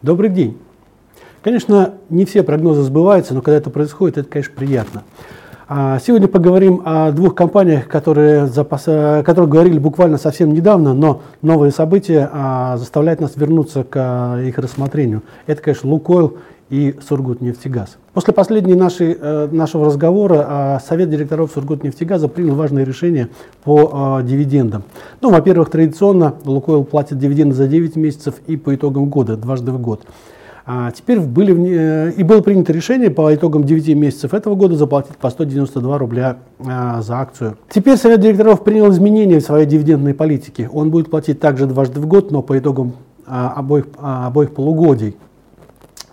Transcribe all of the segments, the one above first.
Добрый день. Конечно, не все прогнозы сбываются, но когда это происходит, это, конечно, приятно. А, сегодня поговорим о двух компаниях, которые, запас... о которых говорили буквально совсем недавно, но новые события а, заставляют нас вернуться к а, их рассмотрению. Это, конечно, Лукойл и Сургутнефтегаз. После последней нашей, э, нашего разговора Совет директоров Сургутнефтегаза принял важное решение по дивидендам. Ну, во-первых, традиционно Лукойл платит дивиденды за 9 месяцев и по итогам года, дважды в год. А теперь были, э, и было принято решение по итогам 9 месяцев этого года заплатить по 192 рубля а, за акцию. Теперь Совет директоров принял изменения в своей дивидендной политике. Он будет платить также дважды в год, но по итогам а, обоих, а, обоих полугодий.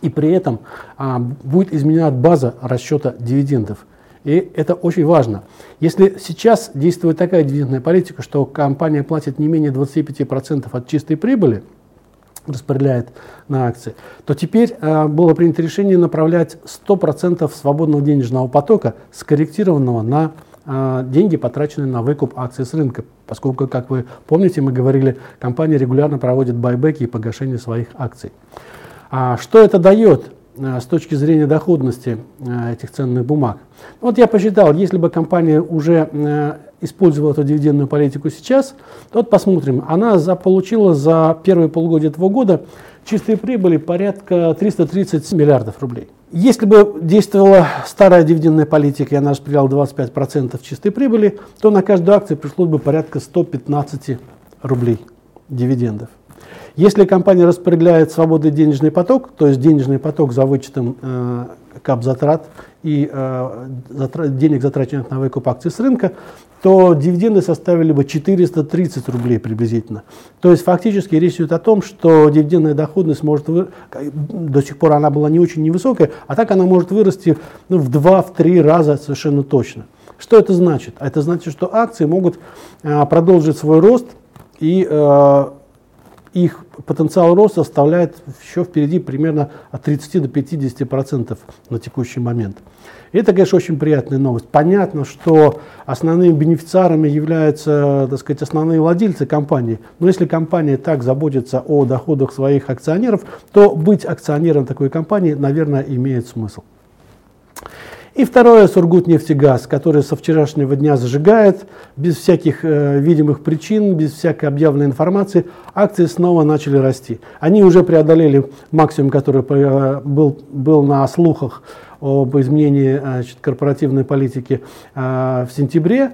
И при этом а, будет изменена база расчета дивидендов. И это очень важно. Если сейчас действует такая дивидендная политика, что компания платит не менее 25% от чистой прибыли, распределяет на акции, то теперь э, было принято решение направлять 100% свободного денежного потока, скорректированного на э, деньги, потраченные на выкуп акций с рынка. Поскольку, как вы помните, мы говорили, компания регулярно проводит байбеки и погашение своих акций. А что это дает э, с точки зрения доходности э, этих ценных бумаг? Вот я посчитал, если бы компания уже использовала эту дивидендную политику сейчас, то вот посмотрим, она за, получила за первые полугодие этого года чистой прибыли порядка 330 миллиардов рублей. Если бы действовала старая дивидендная политика, и она распределяла 25% чистой прибыли, то на каждую акцию пришлось бы порядка 115 рублей дивидендов. Если компания распределяет свободный денежный поток, то есть денежный поток за вычетом э, кап затрат и э, затрат, денег, затраченных на выкуп акций с рынка, то дивиденды составили бы 430 рублей приблизительно. То есть фактически речь идет о том, что дивидендная доходность может вы... до сих пор она была не очень невысокая, а так она может вырасти ну, в 2-3 раза совершенно точно. Что это значит? Это значит, что акции могут э, продолжить свой рост и э, их потенциал роста составляет еще впереди примерно от 30 до 50 процентов на текущий момент. И это, конечно, очень приятная новость. Понятно, что основными бенефициарами являются, так сказать, основные владельцы компании. Но если компания так заботится о доходах своих акционеров, то быть акционером такой компании, наверное, имеет смысл. И второе, Сургутнефтегаз, который со вчерашнего дня зажигает, без всяких э, видимых причин, без всякой объявленной информации, акции снова начали расти. Они уже преодолели максимум, который э, был, был на слухах об изменении значит, корпоративной политики э, в сентябре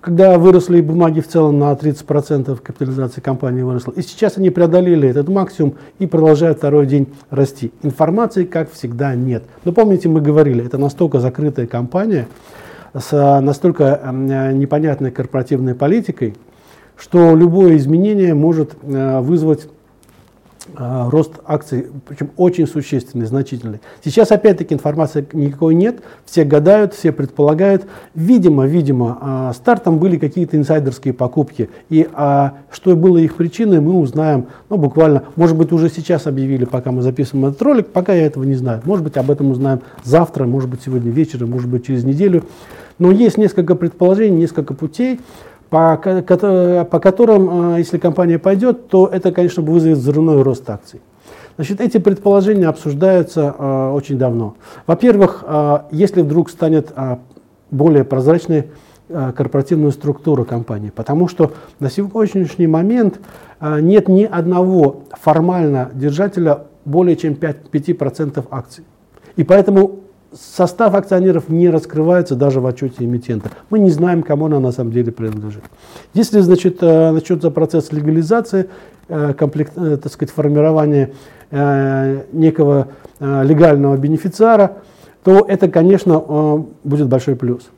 когда выросли бумаги в целом на 30% капитализации компании выросла. И сейчас они преодолели этот максимум и продолжают второй день расти. Информации, как всегда, нет. Но помните, мы говорили, это настолько закрытая компания с настолько непонятной корпоративной политикой, что любое изменение может э, вызвать а, рост акций, причем очень существенный, значительный. Сейчас опять-таки информации никакой нет, все гадают, все предполагают. Видимо, видимо, а, стартом были какие-то инсайдерские покупки, и а, что было их причиной, мы узнаем, ну, буквально, может быть, уже сейчас объявили, пока мы записываем этот ролик, пока я этого не знаю. Может быть, об этом узнаем завтра, может быть, сегодня вечером, может быть, через неделю. Но есть несколько предположений, несколько путей по, по которым, э, если компания пойдет, то это, конечно, вызовет взрывной рост акций. Значит, эти предположения обсуждаются э, очень давно. Во-первых, э, если вдруг станет э, более прозрачной э, корпоративная структура компании, потому что на сегодняшний момент э, нет ни одного формально держателя более чем 5%, 5 акций. И поэтому состав акционеров не раскрывается даже в отчете эмитента. Мы не знаем, кому она на самом деле принадлежит. Если значит, э, начнется процесс легализации, э, комплект, э, так сказать, формирования некого легального бенефициара, то это, конечно, будет большой плюс.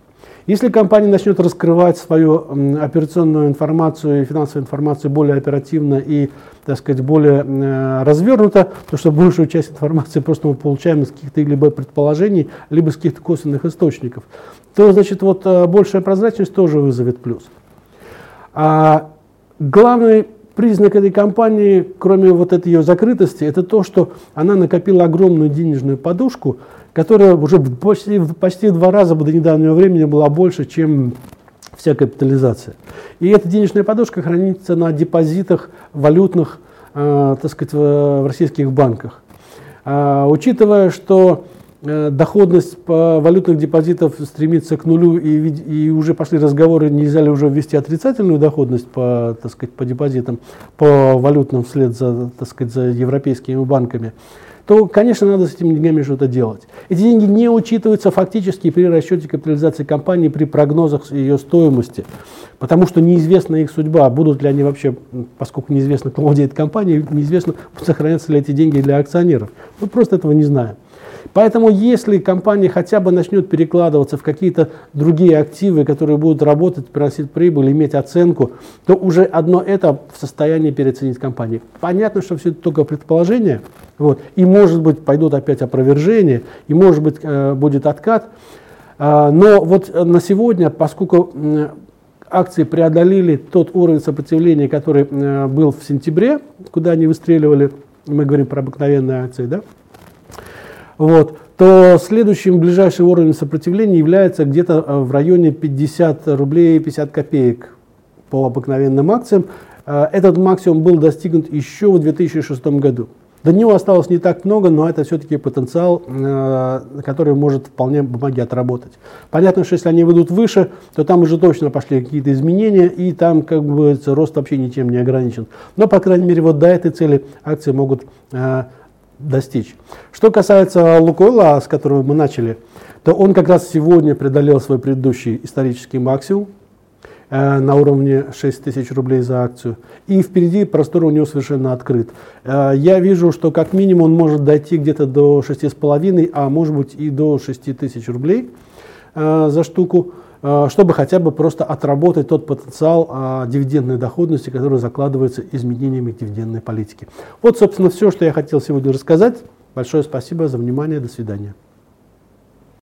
Если компания начнет раскрывать свою операционную информацию и финансовую информацию более оперативно и, так сказать, более э, развернуто, то что большую часть информации просто мы получаем из каких-то либо предположений, либо из каких-то косвенных источников, то, значит, вот э, большая прозрачность тоже вызовет плюс. А главный признак этой компании, кроме вот этой ее закрытости, это то, что она накопила огромную денежную подушку, которая уже почти, почти в два раза до недавнего времени была больше, чем вся капитализация. И эта денежная подушка хранится на депозитах валютных так сказать, в российских банках. Учитывая, что доходность по валютных депозитов стремится к нулю, и, и уже пошли разговоры, нельзя ли уже ввести отрицательную доходность по, так сказать, по депозитам, по валютным вслед за, так сказать, за европейскими банками, то, конечно, надо с этими деньгами что-то делать. Эти деньги не учитываются фактически при расчете капитализации компании, при прогнозах ее стоимости, потому что неизвестна их судьба, будут ли они вообще, поскольку неизвестно, кто владеет компанией, неизвестно, сохранятся ли эти деньги для акционеров. Мы просто этого не знаем. Поэтому если компания хотя бы начнет перекладываться в какие-то другие активы, которые будут работать, приносить прибыль, иметь оценку, то уже одно это в состоянии переоценить компанию. Понятно, что все это только предположение, вот, и может быть пойдут опять опровержения, и может быть э, будет откат. Э, но вот на сегодня, поскольку э, акции преодолели тот уровень сопротивления, который э, был в сентябре, куда они выстреливали, мы говорим про обыкновенные акции, да, вот, то следующим ближайшим уровнем сопротивления является где-то э, в районе 50 рублей 50 копеек по обыкновенным акциям. Э, этот максимум был достигнут еще в 2006 году. До него осталось не так много, но это все-таки потенциал, э, который может вполне бумаги отработать. Понятно, что если они выйдут выше, то там уже точно пошли какие-то изменения, и там, как бы, рост вообще ничем не ограничен. Но, по крайней мере, вот до этой цели акции могут достичь. Что касается Лукойла, с которого мы начали, то он как раз сегодня преодолел свой предыдущий исторический максимум э, на уровне 6 тысяч рублей за акцию. И впереди простор у него совершенно открыт. Э, я вижу, что как минимум он может дойти где-то до 6,5, а может быть и до 6 тысяч рублей э, за штуку. Э, чтобы хотя бы просто отработать тот потенциал а, дивидендной доходности, который закладывается изменениями дивидендной политики. Вот, собственно, все, что я хотел сегодня рассказать. Большое спасибо за внимание. До свидания.